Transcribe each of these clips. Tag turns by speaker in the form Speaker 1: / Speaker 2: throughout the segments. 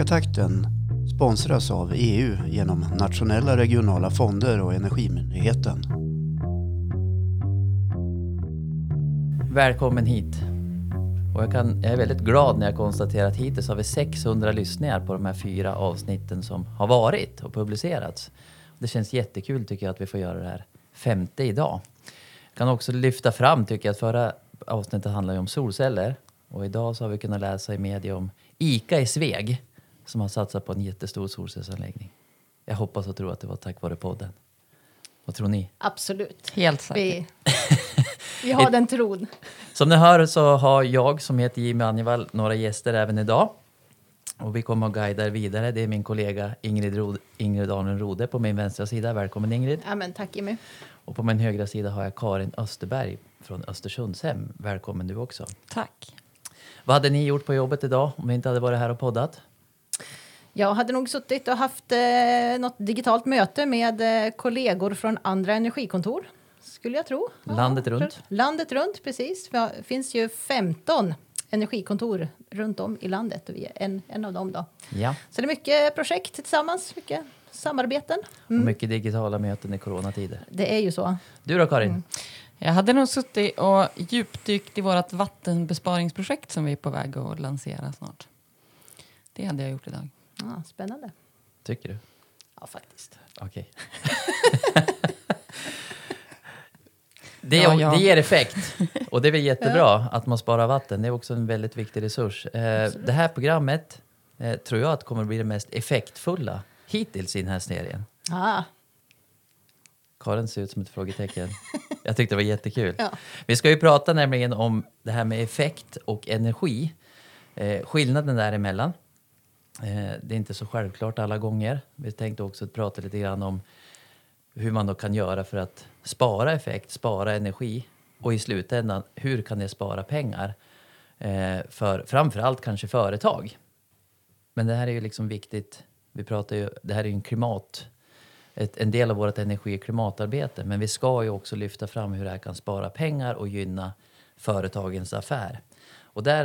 Speaker 1: Öka-takten sponsras av EU genom nationella regionala fonder och Energimyndigheten.
Speaker 2: Välkommen hit. Och jag, kan, jag är väldigt glad när jag konstaterar att hittills har vi 600 lyssningar på de här fyra avsnitten som har varit och publicerats. Det känns jättekul tycker jag att vi får göra det här femte idag. Jag kan också lyfta fram tycker jag att förra avsnittet handlade om solceller och idag så har vi kunnat läsa i media om ICA i Sveg som har satsat på en jättestor solcellsanläggning. Jag hoppas och tror att det var tack vare podden. Vad tror ni?
Speaker 3: Absolut.
Speaker 4: Helt säkert.
Speaker 3: Vi, vi har den tron.
Speaker 2: Som ni hör så har jag som heter Jimmy Anjevall några gäster även idag. Och vi kommer att guida er vidare. Det är min kollega Ingrid, Rod, Ingrid Arnen Rode på min vänstra sida. Välkommen Ingrid.
Speaker 3: Ja, men tack Jimmy.
Speaker 2: Och på min högra sida har jag Karin Österberg från Östersundshem. Välkommen du också.
Speaker 4: Tack.
Speaker 2: Vad hade ni gjort på jobbet idag om vi inte hade varit här och poddat?
Speaker 3: Jag hade nog suttit och haft eh, något digitalt möte med eh, kollegor från andra energikontor. Skulle jag tro.
Speaker 2: Landet
Speaker 3: tror-
Speaker 2: runt?
Speaker 3: Landet runt, precis. Det finns ju 15 energikontor runt om i landet och vi är en, en av dem. Då.
Speaker 2: Ja,
Speaker 3: Så det är mycket projekt tillsammans, mycket samarbeten.
Speaker 2: och mycket digitala möten i coronatider.
Speaker 3: Det är ju så.
Speaker 2: Du då Karin?
Speaker 3: Mm.
Speaker 4: Jag hade nog suttit och djupdykt i vårt vattenbesparingsprojekt som vi är på väg att lansera snart. Det hade jag gjort idag.
Speaker 3: Ja, spännande.
Speaker 2: Tycker du?
Speaker 3: Ja, faktiskt.
Speaker 2: Okej. Det,
Speaker 4: Ja, ja.
Speaker 2: det ger effekt och det är väl jättebra att man sparar vatten. Det är också en väldigt viktig resurs. Eh, det här programmet eh, tror jag att kommer att bli det mest effektfulla hittills i den här serien.
Speaker 3: Ah,
Speaker 2: Karin ser ut som ett frågetecken. Jag tyckte det var jättekul.
Speaker 3: Ja.
Speaker 2: Vi ska ju prata nämligen om det här med effekt och energi. Eh, skillnaden däremellan. Eh, det är inte så självklart alla gånger. Vi tänkte också prata lite grann om hur man då kan göra för att spara effekt, spara energi och i slutändan, hur kan det spara pengar? Eh, för framförallt kanske företag. Men det här är ju liksom viktigt. Vi pratar ju, det här är ju en klimat, ett, en del av vårt energi och klimatarbete. Men vi ska ju också lyfta fram hur det här kan spara pengar och gynna företagens affär. Och där,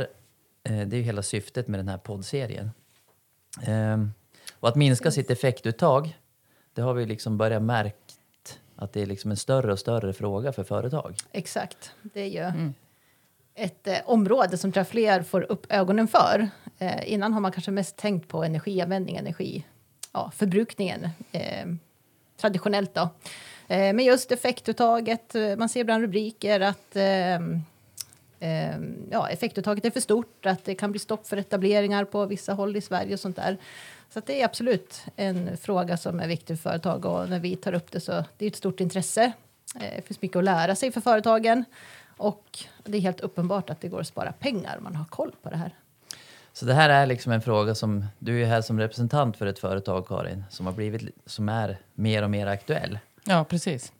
Speaker 2: eh, det är ju hela syftet med den här poddserien. Ehm, och att minska sitt effektuttag, det har vi liksom börjat märkt att det är liksom en större och större fråga för företag.
Speaker 3: Exakt. Det är ju ett eh, område som tror jag fler får upp ögonen för. Eh, innan har man kanske mest tänkt på energianvändning, energi, ja, förbrukningen eh, traditionellt. Då. Eh, men just effektuttaget, eh, man ser ibland rubriker att eh, ja, effektuttaget är för stort, att det kan bli stopp för etableringar på vissa håll i Sverige och sånt där. Så att det är absolut en fråga som är viktig för företag och när vi tar upp det så det är ett stort intresse. Eh, Det finns mycket att lära sig för företagen och det är helt uppenbart att det går att spara pengar om man har koll på det här.
Speaker 2: Så det här är liksom en fråga som, du är här som representant för ett företag Karin, som har blivit, som är mer och mer aktuell.
Speaker 4: Ja, precis.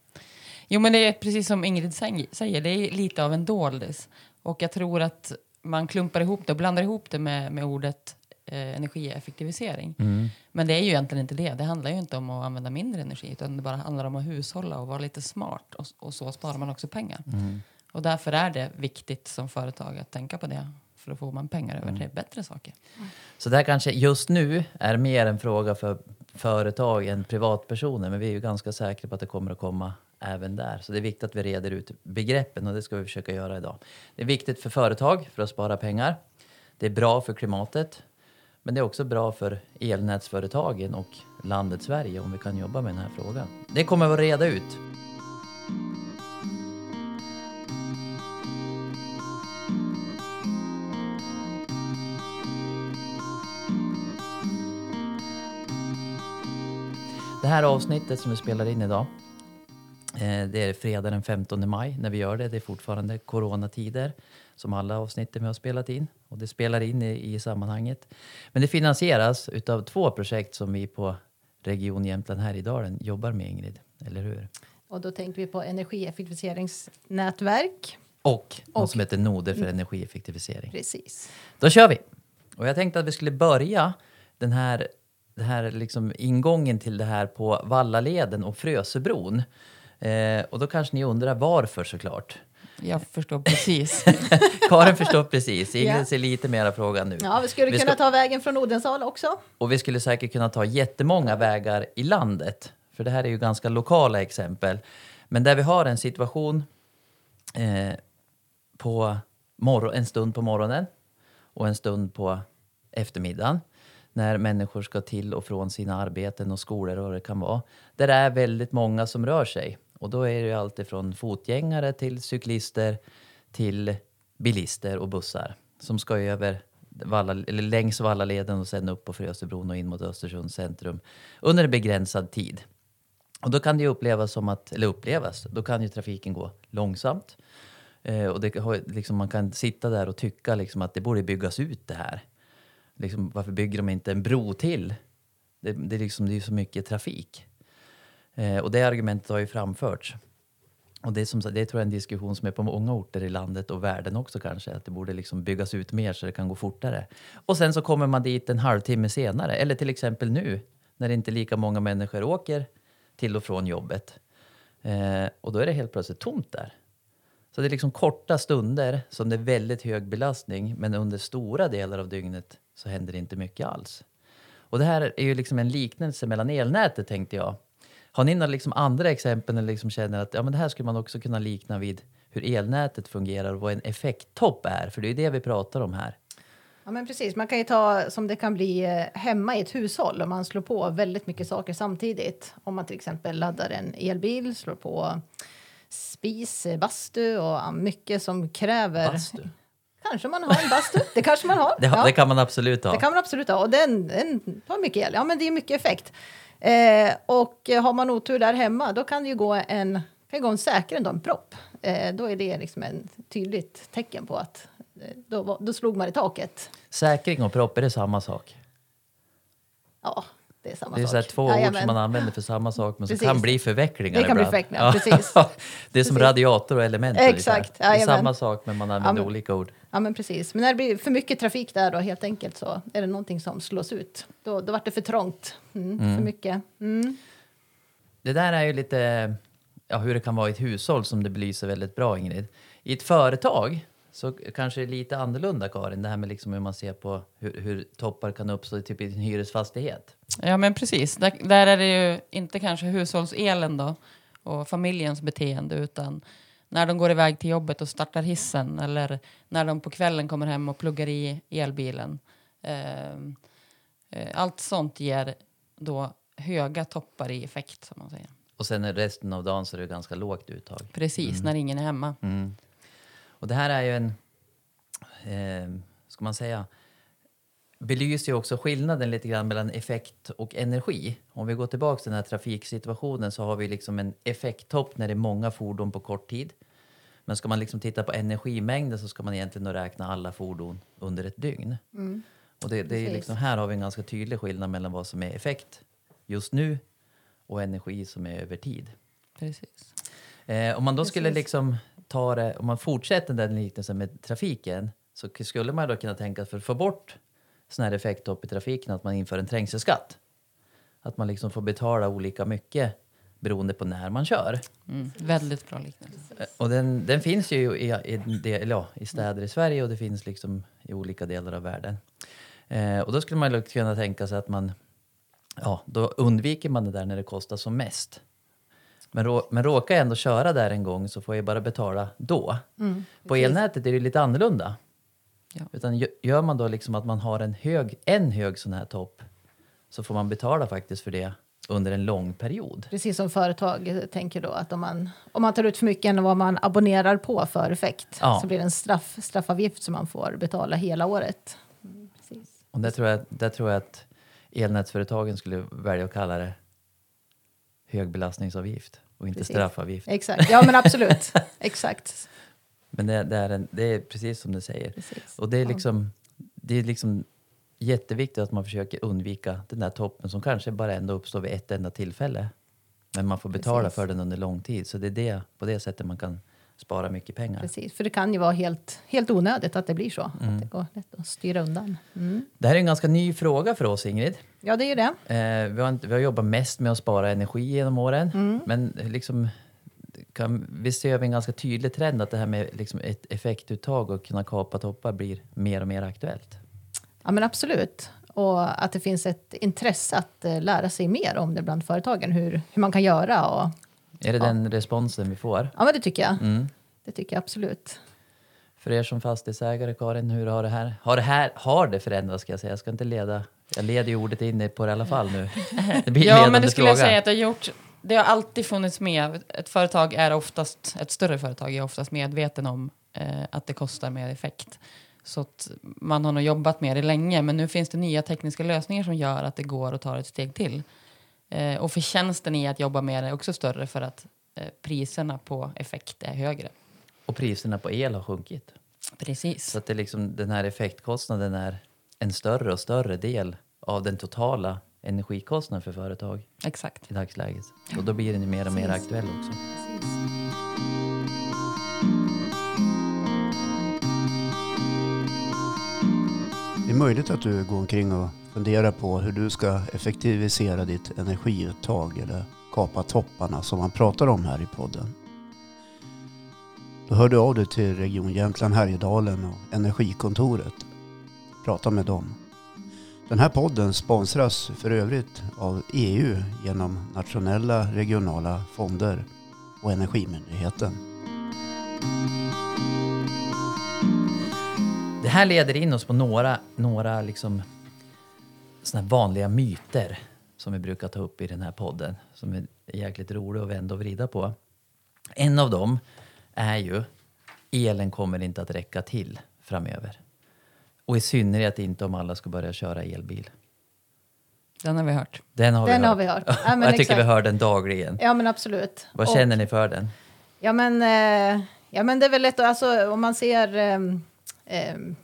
Speaker 4: Jo, men det är precis som Ingrid säng- säger, det är lite av en doldis. Och jag tror att man klumpar ihop det och blandar ihop det med, med ordet eh, energieffektivisering. Men det är ju egentligen inte det. Det handlar ju inte om att använda mindre energi utan det bara handlar om att hushålla och vara lite smart och, och så sparar man också pengar. Och därför är det viktigt som företag att tänka på det. För då får man pengar över till bättre saker.
Speaker 2: Så det här kanske just nu är mer en fråga för företag än privatpersoner, men vi är ju ganska säkra på att det kommer att komma även där. Så det är viktigt att vi reder ut begreppen och det ska vi försöka göra idag. Det är viktigt för företag för att spara pengar. Det är bra för klimatet, men det är också bra för elnätsföretagen och landet Sverige om vi kan jobba med den här frågan. Det kommer vi att reda ut. Det här avsnittet som vi spelar in idag, det är fredag den 15 maj när vi gör det. Det är fortfarande coronatider som alla avsnitten vi har spelat in. Och det spelar in i, i sammanhanget. Men det finansieras utav två projekt som vi på Region Jämtland Härjedalen jobbar med Ingrid. Eller hur?
Speaker 3: Och då tänker vi på energieffektiviseringsnätverk.
Speaker 2: Och något
Speaker 3: Och-
Speaker 2: som heter Noder för energieffektivisering.
Speaker 3: Precis.
Speaker 2: Då kör vi! Och jag tänkte att vi skulle börja den här, den här liksom ingången till det här på Vallaleden och Frösebron. Eh, och då kanske ni undrar varför såklart.
Speaker 4: Jag förstår precis.
Speaker 2: Karin förstår precis. Ingrid ser lite mera frågan nu.
Speaker 3: Ja, vi skulle
Speaker 2: Vi
Speaker 3: kunna
Speaker 2: ska-
Speaker 3: ta vägen från Odensala också.
Speaker 2: Och vi skulle säkert kunna ta jättemånga vägar i landet. För det här är ju ganska lokala exempel. Men där vi har en situation eh, på morgon, en stund på morgonen och en stund på eftermiddagen när människor ska till och från sina arbeten och skolor och vad det kan vara. Där det är väldigt många som rör sig. Och då är det ju allt från fotgängare till cyklister till bilister och bussar som ska över Valla, eller längs Vallaleden och sen upp på Frösöbron och in mot Östersunds centrum under en begränsad tid. Och då kan det ju upplevas som att, eller upplevas, då kan ju trafiken gå långsamt. Eh, och det, har- liksom, man kan sitta där och tycka liksom, att det borde byggas ut det här. Liksom, varför bygger de inte en bro till? Det, det, liksom, det är ju så mycket trafik. Eh, och det argumentet har ju framförts. Och det, är som, det tror jag är en diskussion som är på många orter i landet och världen också kanske. Att det borde liksom byggas ut mer så det kan gå fortare. Och sen så kommer man dit en halvtimme senare. Eller till exempel nu när inte lika många människor åker till och från jobbet. Eh, och då är det helt plötsligt tomt där. Så det är liksom korta stunder som det är väldigt hög belastning men under stora delar av dygnet så händer det inte mycket alls. Och det här är ju liksom en liknelse mellan elnätet tänkte jag. Har ni några liksom andra exempel när ni liksom känner att ja, men det här skulle man också kunna likna vid hur elnätet fungerar och vad en effekttopp är? För det är ju det vi pratar om här.
Speaker 3: Ja, men precis. Man kan ju ta som det kan bli eh, hemma i ett hushåll om man slår på väldigt mycket saker samtidigt. Om man till exempel laddar en elbil, slår på spis, eh, bastu och mycket som kräver...
Speaker 2: Bastu.
Speaker 3: Kanske man har en bastu. Det kanske man har.
Speaker 2: Det,
Speaker 3: Ja.
Speaker 2: det kan man absolut ha.
Speaker 3: Det kan man absolut ha. Och den, den tar mycket el. Ja, men det är mycket effekt. Eh, och har man otur där hemma, då kan det ju gå en, kan gå en säkrare än en propp. Eh, då är det liksom en tydligt tecken på att eh, då, då slog man i taket.
Speaker 2: Säkring och propp, är det samma sak?
Speaker 3: Ja, det är samma
Speaker 2: Det är
Speaker 3: sak.
Speaker 2: två ord
Speaker 3: Jajamän.
Speaker 2: som man använder för samma sak men som kan bli förvecklingar
Speaker 3: Det kan bli
Speaker 2: ibland.
Speaker 3: förvecklingar, precis.
Speaker 2: det är som
Speaker 3: Precis.
Speaker 2: radiator och element.
Speaker 3: Exakt,
Speaker 2: Det är samma sak men man använder
Speaker 3: men-
Speaker 2: olika ord.
Speaker 3: Ja, men precis. Men när det blir för mycket trafik där då helt enkelt så är det någonting som slås ut. Då, då vart det för trångt. Mm, För mycket. Mm.
Speaker 2: Det där är ju lite ja, hur det kan vara i ett hushåll som det belyser väldigt bra Ingrid. I ett företag så kanske lite annorlunda Karin, det här med liksom hur man ser på hur, hur toppar kan uppstå typ i en hyresfastighet.
Speaker 4: Ja, men precis. Där, där är det ju inte kanske hushållselen då och familjens beteende utan när de går iväg till jobbet och startar hissen eller när de på kvällen kommer hem och pluggar i elbilen. Ehm, eh, Allt sånt ger då höga toppar i effekt, som man säger.
Speaker 2: Och sen resten av dagen så är det ganska lågt uttag.
Speaker 4: Precis, när ingen är hemma.
Speaker 2: Mm. Och det här är ju en, eh, ska man säga, belyser ju också skillnaden lite grann mellan effekt och energi. Om vi går tillbaka till den här trafiksituationen så har vi liksom en effekttopp när det är många fordon på kort tid. Men ska man liksom titta på energimängden så ska man egentligen räkna alla fordon under ett dygn. Och det, det är liksom, här har vi en ganska tydlig skillnad mellan vad som är effekt just nu och energi som är över tid.
Speaker 4: Precis.
Speaker 2: Eh, om man då skulle
Speaker 3: Precis.
Speaker 2: liksom ta det, om man fortsätter den liknelsen med trafiken så skulle man då kunna tänka för att få bort sån här effekttopp i trafiken att man inför en trängselskatt. Att man liksom får betala olika mycket beroende på när man kör.
Speaker 4: Mm. Väldigt bra liknelse.
Speaker 2: Eh, Och den, den finns ju i, i, del- ja, i städer i Sverige och det finns liksom i olika delar av världen. Eh, och då skulle man kunna tänka sig att man, ja, då undviker man det där när det kostar som mest. Men, rå, men råkar jag ändå köra där en gång så får jag bara betala då. På
Speaker 3: precis.
Speaker 2: elnätet är det lite annorlunda.
Speaker 4: Ja.
Speaker 2: Utan gö- gör man då liksom att man har en hög, en hög sån här topp så får man betala faktiskt för det under en lång period.
Speaker 3: Precis som företag tänker då att om man, om man tar ut för mycket än vad man abonnerar på för effekt
Speaker 2: Ja.
Speaker 3: så blir det en straff, straffavgift som man får betala hela året. Mm, precis.
Speaker 2: Och där tror jag, där tror jag att elnätsföretagen skulle välja att kalla det högbelastningsavgift och inte
Speaker 3: Precis.
Speaker 2: straffavgift.
Speaker 3: Exakt, ja men absolut. Exakt.
Speaker 2: Men det, det, är en, det är precis som du säger.
Speaker 3: Precis.
Speaker 2: Och det är liksom, det är liksom jätteviktigt att man försöker undvika den där toppen som kanske bara ändå uppstår vid ett enda tillfälle. Men man får betala
Speaker 3: Precis.
Speaker 2: för den under lång tid. Så det är det, på det sättet man kan spara mycket pengar.
Speaker 3: Precis, för det kan ju vara helt, helt onödigt att det blir så.
Speaker 2: Mm.
Speaker 3: Att det går lätt att styra undan. Mm.
Speaker 2: Det här är en ganska ny fråga för oss Ingrid.
Speaker 3: Ja, det är ju det.
Speaker 2: Eh, vi, har vi har jobbat mest med att spara energi genom åren.
Speaker 3: Mm.
Speaker 2: Men liksom, kan, vi ser en ganska tydlig trend att det här med liksom ett effektuttag och kunna kapa toppar blir mer och mer aktuellt.
Speaker 3: Ja, men absolut. Och att det finns ett intresse att eh, lära sig mer om det bland företagen, hur, hur man kan göra. Och,
Speaker 2: Är det den responsen vi får?
Speaker 3: ja, men det tycker jag.
Speaker 2: Mm.
Speaker 3: Det tycker jag absolut.
Speaker 2: För er som fastighetsägare, Karin, hur har det här, har det här har det förändrats ska jag säga? Jag ska inte leda, jag leder ju ordet in på det i alla fall nu. Det blir en
Speaker 4: Ja, men det skulle jag
Speaker 2: fråga.
Speaker 4: säga att det har gjort. Det har alltid funnits med. Ett företag är oftast, ett större företag är oftast medveten om eh, att det kostar mer effekt. Så att man har nog jobbat med det länge, men nu finns det nya tekniska lösningar som gör att det går att ta ett steg till. Eh, och förtjänsten i att jobba med det är också större för att eh, priserna på effekt är högre.
Speaker 2: Och priserna på el har sjunkit.
Speaker 4: Precis.
Speaker 2: Så att det är liksom, den här effektkostnaden är en större och större del av den totala energikostnaden för företag
Speaker 4: Exakt.
Speaker 2: i dagsläget. Och då blir den ju mer och mer aktuell också.
Speaker 1: Det är möjligt att du går omkring och fundera på hur du ska effektivisera ditt energiuttag eller kapa topparna som man pratar om här i podden. Då hör du av dig till Region Jämtland Härjedalen och Energikontoret. Prata med dem. Den här podden sponsras för övrigt av EU genom nationella regionala fonder och Energimyndigheten.
Speaker 2: Det här leder in oss på några, några liksom såna här vanliga myter som vi brukar ta upp i den här podden som är jäkligt roliga att vända och vrida på. En av dem är ju elen kommer inte att räcka till framöver. Och i synnerhet inte om alla ska börja köra elbil.
Speaker 4: Den har vi hört.
Speaker 2: Den har
Speaker 3: Den
Speaker 2: vi
Speaker 3: har
Speaker 2: hört.
Speaker 3: vi hört. Ja, men
Speaker 2: jag tycker
Speaker 3: exakt.
Speaker 2: vi hör den dagligen.
Speaker 3: Ja, men absolut.
Speaker 2: Vad
Speaker 3: Och-
Speaker 2: känner ni för den?
Speaker 3: Ja men, eh, ja, men det är väl lätt, att- alltså, om man ser ehm, ehm,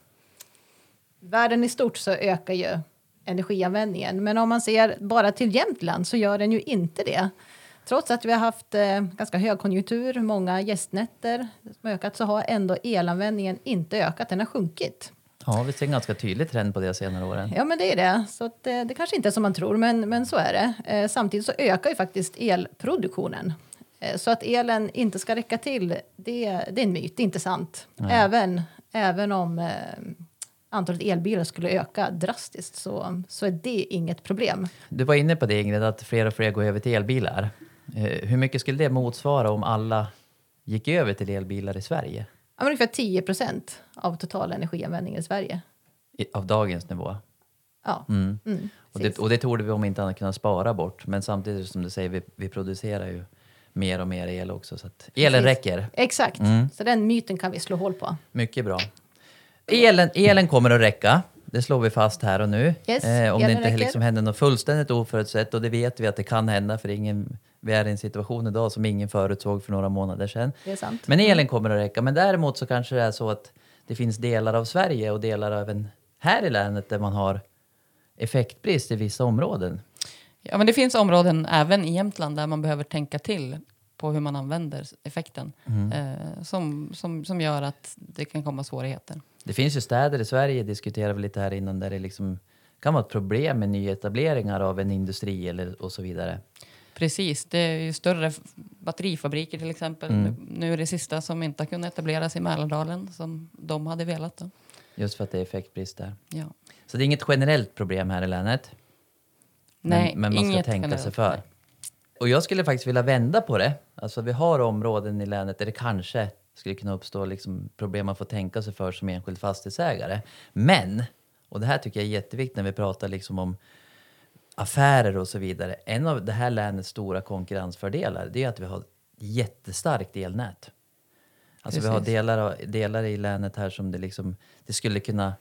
Speaker 3: världen i stort så ökar ju energianvändningen. Men om man ser bara till Jämtland så gör den ju inte det. Trots att vi har haft eh, ganska högkonjunktur, många gästnätter som ökat så har ändå elanvändningen inte ökat, den har sjunkit.
Speaker 2: Ja, vi ser en ganska tydlig trend på det senare åren.
Speaker 3: Ja, men det är det. Så att, eh, det kanske inte är som man tror, men, men så är det. Eh, samtidigt så ökar ju faktiskt elproduktionen. Eh, så att elen inte ska räcka till, det, det är en myt, det är inte sant. Även, även om eh, antalet elbilar skulle öka drastiskt så, så är det inget problem.
Speaker 2: Du var inne på det Ingrid, att fler och fler går över till elbilar. Eh, hur mycket skulle det motsvara om alla gick över till elbilar i Sverige?
Speaker 3: Ja, ungefär 10 procent av total energianvändning i Sverige.
Speaker 2: I, av dagens nivå?
Speaker 3: Ja,
Speaker 2: Mm.
Speaker 3: mm,
Speaker 2: Och det, och det torde vi om inte annat kunna spara bort. Men samtidigt som du säger, vi, vi producerar ju mer och mer el också. Så att elen
Speaker 3: Precis.
Speaker 2: räcker.
Speaker 3: Exakt,
Speaker 2: Mm.
Speaker 3: så den myten kan vi slå hål på.
Speaker 2: Mycket bra. Elen, elen kommer att räcka. Det slår vi fast här och nu.
Speaker 3: Yes,
Speaker 2: eh, om det inte
Speaker 3: räcker.
Speaker 2: liksom händer något fullständigt oförutsett. Och det vet vi att det kan hända. För ingen, vi är i en situation idag som ingen förutsåg för några månader sedan.
Speaker 3: Det är sant.
Speaker 2: Men elen kommer att räcka. Men däremot så kanske det är så att det finns delar av Sverige och delar även här i länet där man har effektbrist i vissa områden.
Speaker 4: Ja, men det finns områden även i Jämtland där man behöver tänka till på hur man använder effekten. Eh, som, som, som gör att det kan komma svårigheter.
Speaker 2: Det finns ju städer i Sverige, diskuterade vi lite här innan, där det liksom kan vara ett problem med nyetableringar av en industri eller, och så vidare.
Speaker 4: Precis, det är ju större batterifabriker till exempel.
Speaker 2: Mm.
Speaker 4: Nu, är det sista som inte har kunnat etableras i Mälardalen som de hade velat. Då.
Speaker 2: Just för att det är effektbrist där.
Speaker 4: Ja.
Speaker 2: Så det är inget generellt problem här i länet.
Speaker 4: Nej,
Speaker 2: men, men man ska tänka sig
Speaker 4: generellt,
Speaker 2: för.
Speaker 4: nej.
Speaker 2: Och jag skulle faktiskt vilja vända på det. Alltså vi har områden i länet där det kanske skulle kunna uppstå liksom problem man får tänka sig för som enskild fastighetsägare. Men, och det här tycker jag är jätteviktigt när vi pratar liksom om affärer och så vidare. En av det här länets stora konkurrensfördelar det är att vi har ett jättestarkt elnät. Alltså vi har
Speaker 4: Precis.
Speaker 2: delar, av, delar i länet här som det liksom, det skulle kunna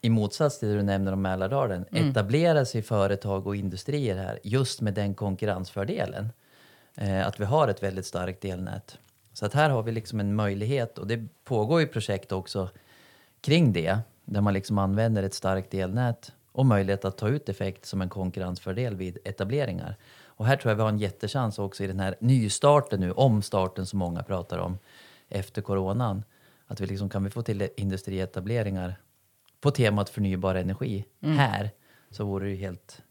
Speaker 2: i motsats till det du nämner om Mälardalen, etablera sig företag och industrier här just med den konkurrensfördelen. Eh, att vi har ett väldigt starkt elnät. Så att här har vi liksom en möjlighet och det pågår ju projekt också kring det där man liksom använder ett starkt elnät och möjlighet att ta ut effekt som en konkurrensfördel vid etableringar. Och här tror jag vi har en jättechans också i den här nystarten nu, omstarten som många pratar om efter coronan. Att vi liksom kan vi få till industrietableringar på temat förnybar energi här så vore det ju helt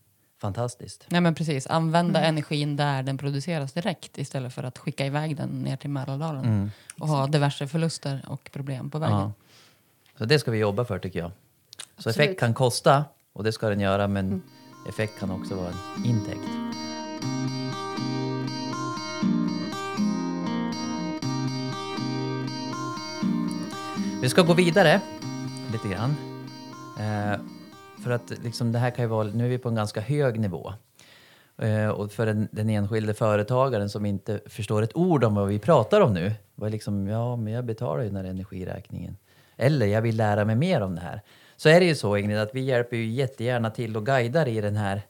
Speaker 2: fantastiskt.
Speaker 4: Nej men precis, använda energin där den produceras direkt istället för att skicka iväg den ner till Mälardalen och ha diverse förluster och problem på vägen.
Speaker 2: Ja. Så det ska vi jobba för tycker jag. Så
Speaker 3: Absolut.
Speaker 2: effekt kan kosta och det ska den göra men effekt kan också vara en intäkt. Vi ska gå vidare lite grann. Eh, för att liksom det här kan ju vara, nu är vi på en ganska hög nivå. Eh, och för den, den enskilde företagaren som inte förstår ett ord om vad vi pratar om nu. Var liksom, ja, men jag betalar ju den här energiräkningen. Eller jag vill lära mig mer om det här. Så är det ju så Ingrid att vi hjälper ju jättegärna till och guidar i den här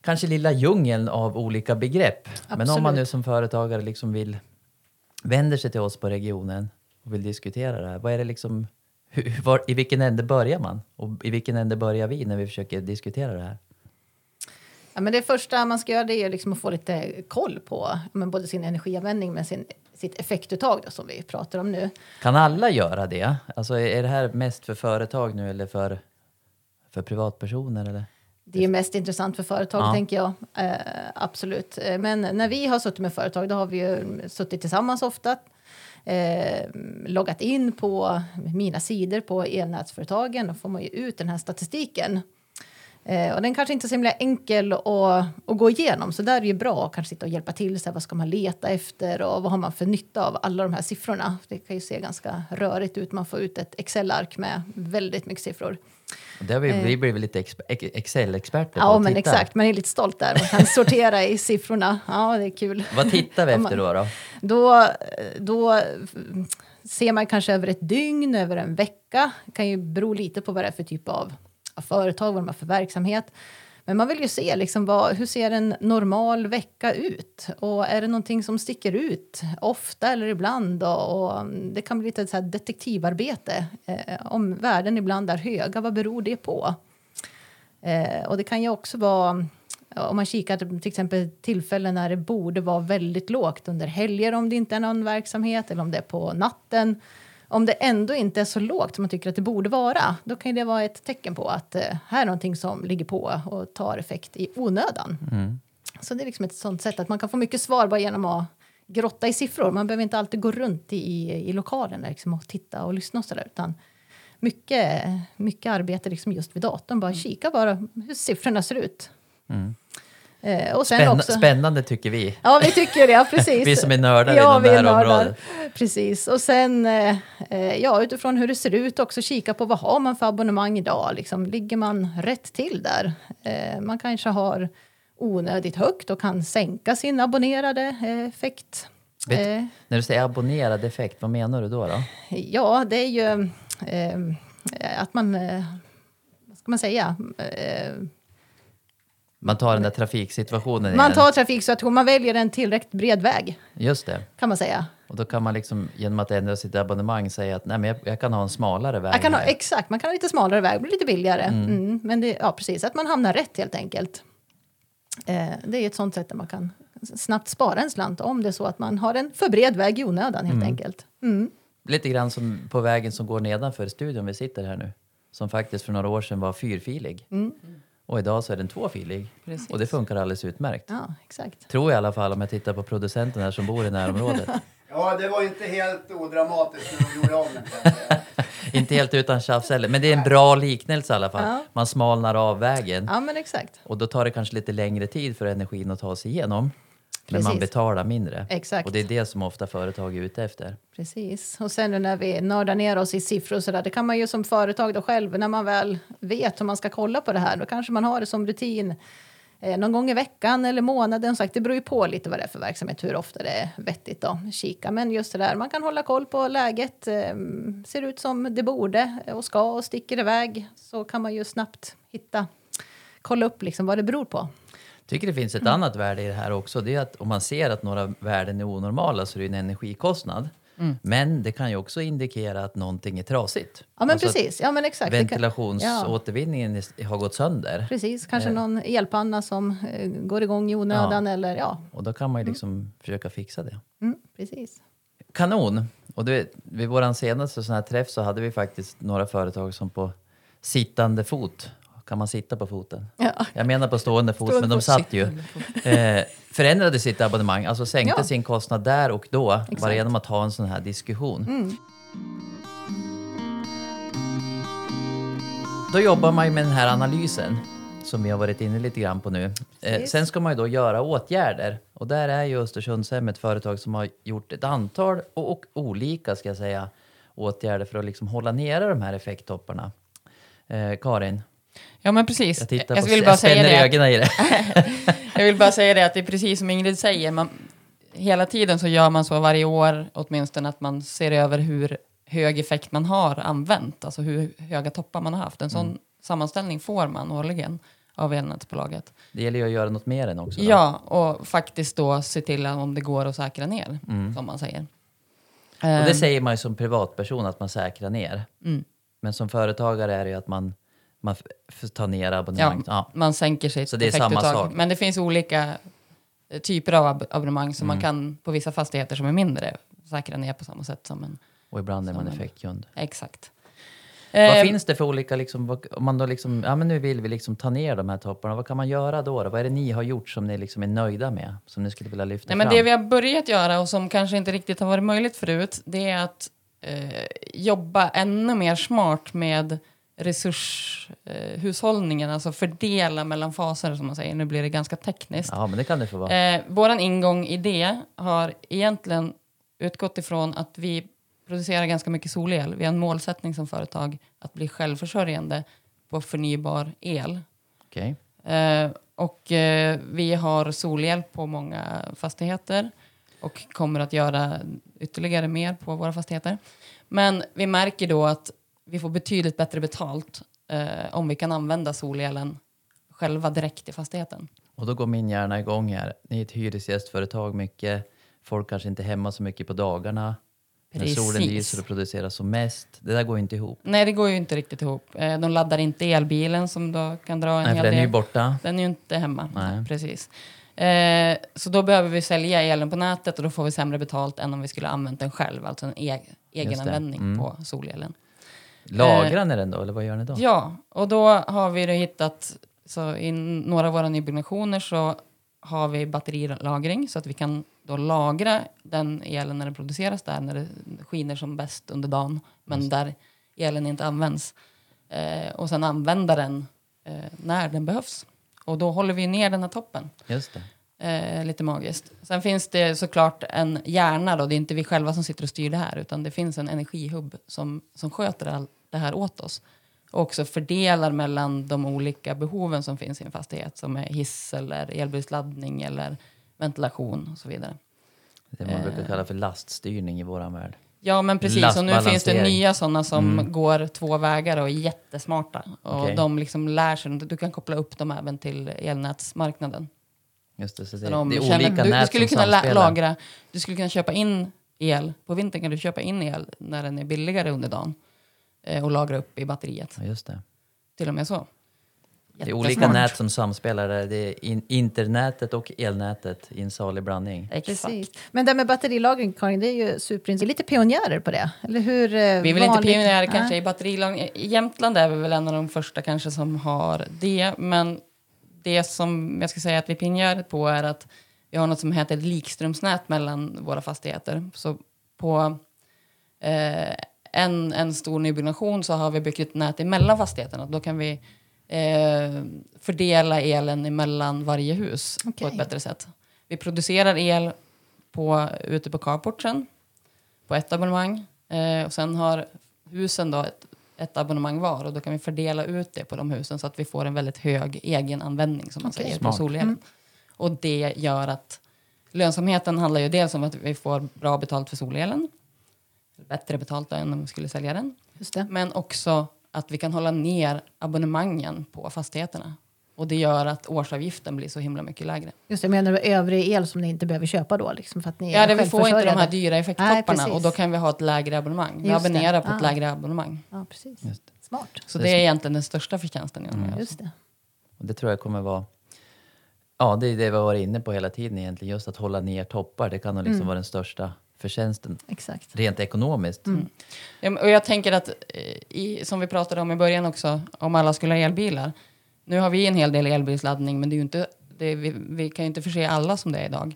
Speaker 2: kanske lilla djungeln av olika begrepp. Men om man
Speaker 3: Absolut.
Speaker 2: nu som företagare liksom vill vänder sig till oss på regionen och vill diskutera det här. Vad är det liksom, hur, var, I vilken ände börjar man? Och i vilken ände börjar vi när vi försöker diskutera det här?
Speaker 3: Ja, men det första man ska göra det är liksom att få lite koll på men både sin energianvändning men sin, sitt effektuttag då, som vi pratar om nu.
Speaker 2: Kan alla göra det? Alltså är är det här mest för företag nu eller för, för privatpersoner? Eller?
Speaker 3: Det är mest intressant för företag,
Speaker 2: Ja.
Speaker 3: tänker jag. Eh, absolut. Eh, Men när vi har suttit med företag, då har vi ju suttit tillsammans ofta. Eh, loggat in på mina sidor på elnätsföretagen. Då får man ju ut den här statistiken. Eh, och den kanske inte är så himla enkel att, att gå igenom. Så där är det ju bra att kanske sitta och hjälpa till. Så här, vad ska man leta efter och vad har man för nytta av alla de här siffrorna? Det kan ju se ganska rörigt ut. Man får ut ett Excel-ark med väldigt mycket siffror.
Speaker 2: Där vi, vi blir väl lite exp- ex- Excel-experter
Speaker 3: Ja, men
Speaker 2: titta.
Speaker 3: exakt. Man är lite stolt där. Man kan sortera i siffrorna. Ja, det är kul.
Speaker 2: Vad tittar vi efter då? då?
Speaker 3: Då, då ser man kanske över ett dygn, över en vecka. Det kan ju bero lite på vad det är för typ av, av företag, vad de har för verksamhet. Men man vill ju se liksom vad, hur ser en normal vecka ut? Och är det någonting som sticker ut ofta eller ibland? Och, Och det kan bli lite så här detektivarbete. Eh, om värden ibland är höga, vad beror det på? Eh, och det kan ju också vara mm, om man kikar till till exempel tillfällen när det borde vara väldigt lågt under helger om det inte är någon verksamhet eller om det är på natten. Om det ändå inte är så lågt som man tycker att det borde vara, då kan det vara ett tecken på att eh, här är någonting som ligger på och tar effekt i onödan. Så det är liksom ett sånt sätt att man kan få mycket svar bara genom att grotta i siffror. Man behöver inte alltid gå runt i, i, i lokalen där, liksom, och titta och lyssna och sådär, utan mycket, mycket arbete liksom just vid datorn. Bara kika bara hur siffrorna ser ut. Eh, och sen
Speaker 2: Spänn-
Speaker 3: också,
Speaker 2: Spännande tycker vi.
Speaker 3: Ja, vi tycker det. Ja, precis.
Speaker 2: Vi som är nördar
Speaker 3: ja,
Speaker 2: inom
Speaker 3: vi
Speaker 2: det
Speaker 3: är
Speaker 2: här
Speaker 3: nördar.
Speaker 2: området.
Speaker 3: Precis. Och sen, eh, eh, ja, utifrån hur det ser ut också kika på vad har man för abonnemang idag? Liksom, ligger man rätt till där? Eh, man kanske har onödigt högt och kan sänka sin abonnerade eh, effekt.
Speaker 2: Vet-
Speaker 3: Eh,
Speaker 2: När du säger abonnerad effekt, vad menar du då? då?
Speaker 3: ja, det är ju eh, att man, eh, vad ska man säga?
Speaker 2: Man tar den där trafiksituationen
Speaker 3: man tar trafiksituation, man väljer en tillräckligt bred väg,
Speaker 2: Just det.
Speaker 3: kan man säga.
Speaker 2: Och då kan man liksom genom att ändra sitt abonnemang säga att nej, men jag, jag kan ha en smalare väg
Speaker 3: Jag kan ha, exakt, man kan ha lite smalare väg, blir lite billigare. Mm. men det, ja, precis, att man hamnar rätt helt enkelt. Eh, det är ett sånt sätt där man kan snabbt spara en slant om det är så att man har en för bred väg i onödan helt enkelt. Mm.
Speaker 2: Lite grann som på vägen som går nedanför studion vi sitter här nu. Som faktiskt för några år sedan var fyrfilig. Och idag så är den tvåfilig.
Speaker 4: Precis.
Speaker 2: Och det funkar alldeles utmärkt.
Speaker 3: Ja, exakt.
Speaker 2: Tror jag i alla fall om jag tittar på producenten här som bor i närområdet.
Speaker 1: Ja, det var inte helt odramatiskt när de gjorde om den.
Speaker 2: Inte helt utan tjafs heller. Men det är en bra liknelse i alla fall.
Speaker 3: Ja.
Speaker 2: Man smalnar av vägen.
Speaker 3: Ja, men exakt.
Speaker 2: Och då tar det kanske lite längre tid för energin att ta sig igenom. Men man betalar mindre.
Speaker 3: Exakt.
Speaker 2: Och det är det som ofta företag är ute efter.
Speaker 3: Precis. Och sen när vi nördar ner oss i siffror och sådär, det kan man ju som företag då själv, när man väl vet hur man ska kolla på det här, då kanske man har det som rutin eh, någon gång i veckan eller månaden. Sagt, det beror ju på lite vad det är för verksamhet, hur ofta det är vettigt att kika. Men just det där, man kan hålla koll på läget. Eh, ser ut som det borde och ska och sticker iväg så kan man ju snabbt hitta, kolla upp liksom vad det beror på.
Speaker 2: Tycker det finns
Speaker 3: Mm.
Speaker 2: ett annat värde i det här också. Det är att om man ser att några värden är onormala så är det en energikostnad. Men det kan ju också indikera att någonting är trasigt.
Speaker 3: Ja, men
Speaker 2: Alltså
Speaker 3: precis. Ja, men exakt. Ja.
Speaker 2: Ventilationsåtervinningen är- har gått sönder.
Speaker 3: Precis, kanske
Speaker 2: Eh.
Speaker 3: någon elpanna som eh, går igång i onödan eller ja.
Speaker 2: Och då kan man ju liksom försöka fixa det.
Speaker 3: Mm, precis.
Speaker 2: Kanon! Och du vet, vid vår senaste sån här träff så hade vi faktiskt några företag som på sittande fot kan man sitta på foten?
Speaker 3: Ja.
Speaker 2: Jag menar på stående fot,
Speaker 3: Stående
Speaker 2: men de satt ju. Eh, förändrade sitt abonnemang, alltså sänkte
Speaker 3: Ja.
Speaker 2: sin kostnad där och då, bara
Speaker 3: Exakt. Mm.
Speaker 2: genom att ha en sån här diskussion. Då jobbar man ju med den här analysen som vi har varit inne lite grann på nu. Eh, sen ska man ju då göra åtgärder och där är ju Östersundshem ett företag som har gjort ett antal och, och olika ska jag säga åtgärder för att liksom hålla nere de här effekttopparna. Eh, Karin,
Speaker 4: Ja, men precis.
Speaker 2: jag tittar
Speaker 4: jag
Speaker 2: på
Speaker 4: vill
Speaker 2: jag
Speaker 4: bara säga
Speaker 2: spänner
Speaker 4: det. att-
Speaker 2: ögonen i det.
Speaker 4: Jag vill bara säga det att det är precis som Ingrid säger. Man, hela tiden så gör man så varje år åtminstone att man ser över hur hög effekt man har använt. Alltså hur höga toppar man har haft. En sån sammanställning får man årligen av elnätsbolaget.
Speaker 2: Det gäller ju att göra något mer än också. då.
Speaker 4: Ja, och faktiskt då se till om det går att säkra ner, som man säger.
Speaker 2: Och det
Speaker 4: Ehm,
Speaker 2: säger man ju som privatperson att man säkrar ner.
Speaker 4: Mm.
Speaker 2: Men som företagare är det ju att man, man f- tar ner abonnemang. Ja.
Speaker 4: Man sänker sitt
Speaker 2: Så det är samma
Speaker 4: effektuttag.
Speaker 2: sak.
Speaker 4: Men det finns olika eh, typer av ab- abonnemang som
Speaker 2: Mm.
Speaker 4: man kan på vissa fastigheter som är mindre säkra ner på samma sätt som en
Speaker 2: Och ibland är man
Speaker 4: en-
Speaker 2: effektkund.
Speaker 4: Exakt.
Speaker 2: Vad
Speaker 4: Eh,
Speaker 2: finns det för olika, liksom, vad- om man då liksom, ja men nu vill vi liksom ta ner de här topparna, vad kan man göra då? då? Vad är det ni har gjort som ni liksom är nöjda med? Som ni skulle vilja lyfta
Speaker 4: Nej, men
Speaker 2: fram?
Speaker 4: det vi har börjat göra och som kanske inte riktigt har varit möjligt förut, det är att eh, jobba ännu mer smart med resurshushållningen, eh, hushållningen, alltså fördela mellan faser som man säger. Nu blir det ganska tekniskt.
Speaker 2: Ja, men det kan det få vara.
Speaker 4: Eh, våran ingång i det har egentligen utgått ifrån att vi producerar ganska mycket solel. Vi har en målsättning som företag att bli självförsörjande på förnybar el.
Speaker 2: Okej.
Speaker 4: Eh, och eh, vi har solel på många fastigheter och kommer att göra ytterligare mer på våra fastigheter. Men vi märker då att vi får betydligt bättre betalt eh, om vi kan använda solelen själva direkt i fastigheten.
Speaker 2: Och då går min hjärna igång här. Ni är ett hyresgästföretag mycket. Folk kanske inte är hemma så mycket på dagarna. När solen
Speaker 4: Precis.
Speaker 2: lyser och produceras som mest. Det där går inte ihop.
Speaker 4: Nej, det går ju inte riktigt ihop. Eh, de laddar inte elbilen som då kan dra en
Speaker 2: Nej,
Speaker 4: hel
Speaker 2: den är ju
Speaker 4: del.
Speaker 2: borta.
Speaker 4: Den är ju inte hemma.
Speaker 2: Nej.
Speaker 4: Precis. Eh, så då behöver vi sälja elen på nätet och då får vi sämre betalt än om vi skulle använt den själv, alltså en e egenanvändning
Speaker 2: Mm.
Speaker 4: på solelen.
Speaker 2: Lagrar ni den då, eller vad gör ni då?
Speaker 4: Ja, och då har vi hittat, så i några av våra nybyggnationer så har vi batterilagring så att vi kan då lagra den elen när den produceras där, när det skiner som bäst under dagen, men där elen inte används. Eh, och sen använda den eh, när den behövs. Och då håller vi ner den här toppen.
Speaker 2: Just det.
Speaker 4: Eh, lite magiskt. Sen finns det såklart en hjärna då, det är inte vi själva som sitter och styr det här, utan det finns en energihubb som, som sköter all, det här åt oss. Och också fördelar mellan de olika behoven som finns i en fastighet, som är hiss eller elbilsladdning eller ventilation och så vidare.
Speaker 2: Det man brukar
Speaker 4: Eh.
Speaker 2: kalla för laststyrning i våran värld.
Speaker 4: Ja men precis, och nu finns det nya sådana som
Speaker 2: Mm.
Speaker 4: går två vägar och är jättesmarta. Och
Speaker 2: Okej.
Speaker 4: de liksom lär sig, du kan koppla upp dem även till elnätsmarknaden.
Speaker 2: Just det, så det,
Speaker 4: de
Speaker 2: det är
Speaker 4: känner-
Speaker 2: olika
Speaker 4: du,
Speaker 2: nät
Speaker 4: du skulle
Speaker 2: som
Speaker 4: kunna la-
Speaker 2: samspelar.
Speaker 4: lagra, du skulle kunna köpa in el. På vintern kan du köpa in el när den är billigare under dagen. Eh, och lagra upp i batteriet.
Speaker 2: Ja, just det.
Speaker 4: Till och med så.
Speaker 2: Det är olika nät som samspelar. där. Det är in, internätet och elnätet i en salig blandning.
Speaker 4: Exakt.
Speaker 3: Precis. Men det med batterilagring, Karin, det är ju superintressant. Vi är lite pionjärer på det, eller hur?
Speaker 4: Vi är väl inte pionjärer
Speaker 3: Nej.
Speaker 4: kanske i batterilagring. I Jämtland är vi väl en av de första kanske som har det. Men det som jag ska säga att vi pionjärer på är att vi har något som heter likströmsnät mellan våra fastigheter. Så på eh, en, en stor nybyggnation så har vi byggt ett nät emellan fastigheterna. Då kan vi eh, fördela elen emellan varje hus på
Speaker 3: Okej.
Speaker 4: ett bättre sätt. Vi producerar el på, ute på carporten på ett abonnemang. Eh, och sen har husen då ett, ett abonnemang var och då kan vi fördela ut det på de husen så att vi får en väldigt hög egenanvändning som man
Speaker 3: Okej.
Speaker 4: säger på solelen. Och det gör att lönsamheten handlar ju dels om att vi får bra betalt för solelen. Bättre betalt än om vi skulle sälja den.
Speaker 3: Just det.
Speaker 4: Men också att vi kan hålla ner abonnemangen på fastigheterna. Och det gör att årsavgiften blir så himla mycket lägre.
Speaker 3: Just det, menar övrig el som ni inte behöver köpa då, liksom, för att ni
Speaker 4: Ja, det, vi får inte de här dyra
Speaker 3: Nej,
Speaker 4: effekttopparna
Speaker 3: precis.
Speaker 4: och då kan vi ha ett lägre abonnemang. Vi
Speaker 3: Just det.
Speaker 4: abonnerar på
Speaker 3: Ah.
Speaker 4: ett lägre abonnemang.
Speaker 3: Ja, precis.
Speaker 2: Just det.
Speaker 3: Smart.
Speaker 4: Så
Speaker 2: Det
Speaker 4: det
Speaker 2: är
Speaker 4: egentligen den största förtjänsten. i mm.
Speaker 3: Just det.
Speaker 2: Och det tror jag kommer vara... Ja, det är det vi har varit inne på hela tiden egentligen. Just att hålla ner toppar. Det kan nog liksom
Speaker 3: Mm.
Speaker 2: vara den största förtjänsten.
Speaker 3: Exakt.
Speaker 2: Rent ekonomiskt.
Speaker 3: Mm.
Speaker 4: Ja, och jag tänker att, eh, i, som vi pratade om i början också, om alla skulle ha elbilar. Nu har vi en hel del elbilsladdning, men det är ju inte, det, vi, vi kan ju inte förse alla som det är idag.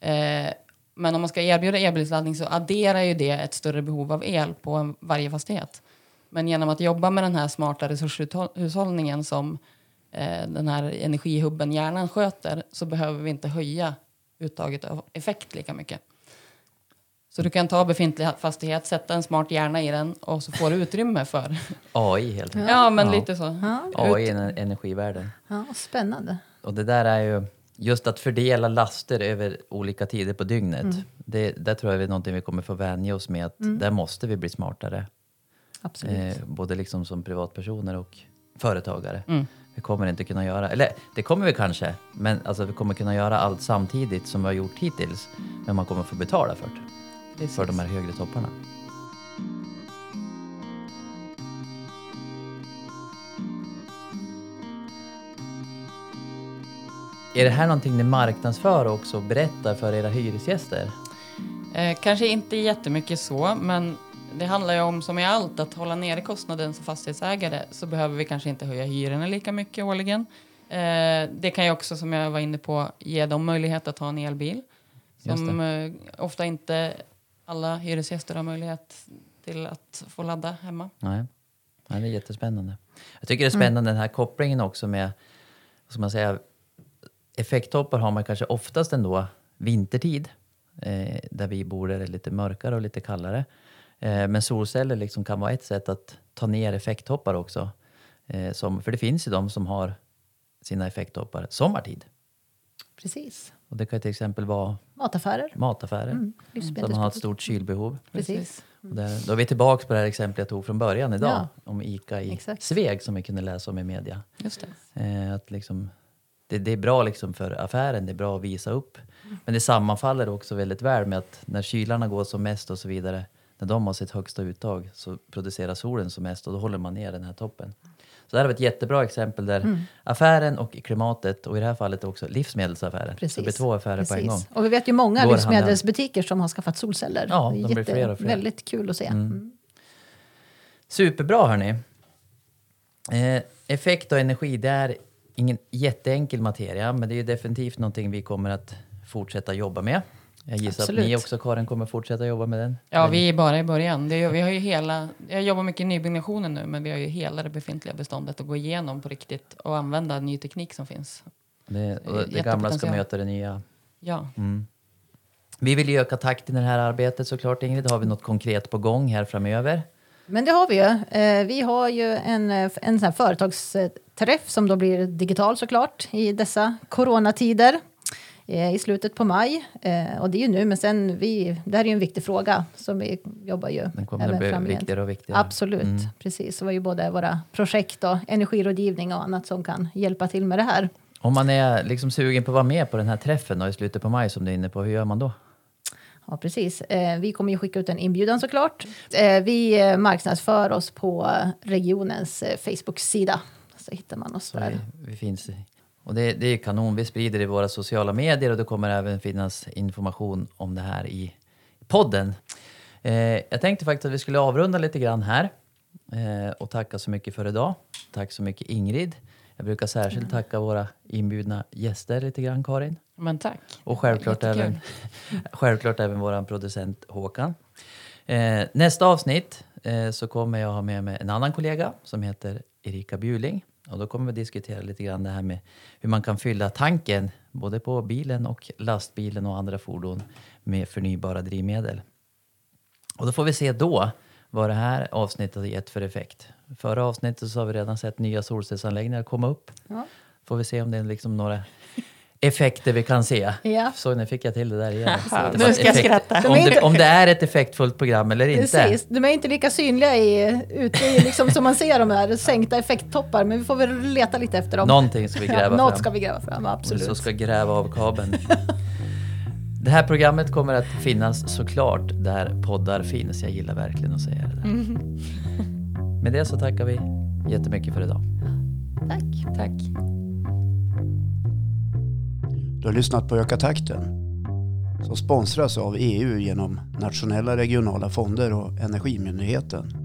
Speaker 4: Eh, men om man ska erbjuda elbilsladdning så adderar ju det ett större behov av el på en, varje fastighet. Men genom att jobba med den här smarta resurshushållningen som eh, den här energihubben hjärnan sköter så behöver vi inte höja uttaget av effekt lika mycket. Så du kan ta befintlig fastighet, sätta en smart hjärna i den och så får du utrymme för...
Speaker 2: AI helt enkelt.
Speaker 4: Ja, men
Speaker 2: Ja.
Speaker 4: lite så.
Speaker 3: Ja,
Speaker 2: AI i en- energivärlden.
Speaker 3: ja, spännande.
Speaker 2: Och det där är ju just att fördela laster över olika tider på dygnet. Det, där tror jag är någonting vi kommer få vänja oss med att där måste vi bli smartare.
Speaker 3: Absolut.
Speaker 2: Eh, både liksom som privatpersoner och företagare.
Speaker 4: Mm.
Speaker 2: Vi kommer inte kunna göra, eller det kommer vi kanske, men alltså vi kommer kunna göra allt samtidigt som vi har gjort hittills. Men man kommer få betala för det,
Speaker 4: Precis.
Speaker 2: för de här högre topparna. Är det här någonting ni marknadsför också och berättar för era hyresgäster?
Speaker 4: Eh, kanske inte jättemycket så, men det handlar ju om som i allt att hålla nere kostnaden som fastighetsägare så behöver vi kanske inte höja hyrorna lika mycket årligen. Eh, det kan ju också, som jag var inne på, ge dem möjlighet att ha en elbil. Som eh, ofta inte alla hyresgäster har möjlighet till att få ladda hemma.
Speaker 2: Nej. Nej, det är jättespännande. Jag tycker det är spännande den här kopplingen också med, vad ska man säga, effekttoppar har man kanske oftast ändå vintertid. Eh, där vi bor är det lite mörkare och lite kallare. Eh, men solceller liksom kan vara ett sätt att ta ner effekttoppar också. Eh, som, för det finns ju de som har sina effekttoppar sommartid.
Speaker 3: Precis.
Speaker 2: Och det kan till exempel vara
Speaker 3: Mataffärer.
Speaker 2: mataffärer.
Speaker 3: Mm.
Speaker 2: Så man har ett stort kylbehov.
Speaker 3: Precis.
Speaker 2: Och där, då är vi tillbaka på det här exemplet jag tog från början idag.
Speaker 3: Ja.
Speaker 2: Om ICA i
Speaker 3: Exakt.
Speaker 2: Sveg som vi kunde läsa om i media.
Speaker 4: Just det.
Speaker 2: Eh, att liksom, det, det är bra liksom för affären, det är bra att visa upp. Men det sammanfaller också väldigt väl med att när kylarna går som mest och så vidare, när de har sitt högsta uttag så producerar solen som mest och då håller man ner den här toppen. Så det här var ett jättebra exempel där affären och klimatet och i det här fallet också livsmedelsaffären. Så det blir två affärer på en gång.
Speaker 3: Och vi vet ju många
Speaker 2: Går
Speaker 3: livsmedelsbutiker som har skaffat solceller.
Speaker 2: Ja, de blir fler och fler.
Speaker 3: Väldigt kul att se. Mm.
Speaker 2: Superbra hörni. Eh, effekt och energi, det är ingen jätteenkel materia, men det är definitivt någonting vi kommer att fortsätta jobba med. Jag gissar
Speaker 3: Absolut.
Speaker 2: att ni också, Karin, kommer fortsätta jobba med den.
Speaker 4: Ja, vi är bara i början. Det vi har ju hela, jag jobbar mycket i nybyggnationen nu, men vi har ju hela det befintliga beståndet att gå igenom på riktigt och använda ny teknik som finns.
Speaker 2: Det, och det gamla ska möta det nya.
Speaker 4: Ja,
Speaker 2: Vi vill ju öka takten i det här arbetet såklart, Ingrid. Har vi något konkret på gång här framöver?
Speaker 3: Men det har vi ju. Eh, vi har ju en, en sån här företagsträff som då blir digital såklart i dessa coronatider i slutet på maj. Eh, och det är ju nu, men sen vi, det här är ju en viktig fråga som vi jobbar ju
Speaker 2: Den kommer
Speaker 3: även
Speaker 2: att bli
Speaker 3: framgent.
Speaker 2: viktigare och viktigare.
Speaker 3: Absolut, precis. Det var ju både våra projekt och energirådgivning och annat som kan hjälpa till med det här.
Speaker 2: Om man är liksom sugen på att vara med på den här träffen då, i slutet på maj som du är inne på, hur gör man då?
Speaker 3: Ja, precis. Eh, vi kommer ju skicka ut en inbjudan såklart. Eh, vi eh, marknadsför oss på regionens eh, Facebook-sida. Så hittar man oss
Speaker 2: Så
Speaker 3: där.
Speaker 2: vi, vi finns och det, det är kanon. Vi sprider i våra sociala medier och det kommer även finnas information om det här i podden. Eh, jag tänkte faktiskt att vi skulle avrunda lite grann här eh, och tacka så mycket för idag. Tack så mycket Ingrid. Jag brukar särskilt tacka våra inbjudna gäster lite grann, Karin.
Speaker 4: men tack.
Speaker 2: Och självklart även, självklart även vår producent Håkan. Eh, nästa avsnitt eh, så kommer jag ha med mig en annan kollega som heter Erika Bjuling. Och då kommer vi diskutera lite grann det här med hur man kan fylla tanken både på bilen och lastbilen och andra fordon med förnybara drivmedel. Och då får vi se då vad det här avsnittet har gett för effekt. Förra avsnittet så har vi redan sett nya solcellsanläggningar komma upp.
Speaker 3: Ja.
Speaker 2: Får vi se om det är liksom några effekter vi kan se.
Speaker 3: Ja.
Speaker 2: Så nu fick jag till det där igen.
Speaker 4: Nu ska jag skratta.
Speaker 2: Om det, om det är ett effektfullt program eller inte.
Speaker 3: Precis. De är inte lika synliga i, ute i, liksom, som man ser de här sänkta effekttoppar, men vi får väl leta lite efter dem.
Speaker 2: Någonting ska vi gräva fram.
Speaker 3: något ska vi gräva fram, absolut.
Speaker 2: så ska gräva av kabeln. Det här programmet kommer att finnas såklart där poddar finns. Jag gillar verkligen att säga det där. Med det så tackar vi jättemycket för idag.
Speaker 3: Tack.
Speaker 4: Tack.
Speaker 1: Du har lyssnat på Öka takten som sponsras av EU genom nationella regionala fonder och Energimyndigheten.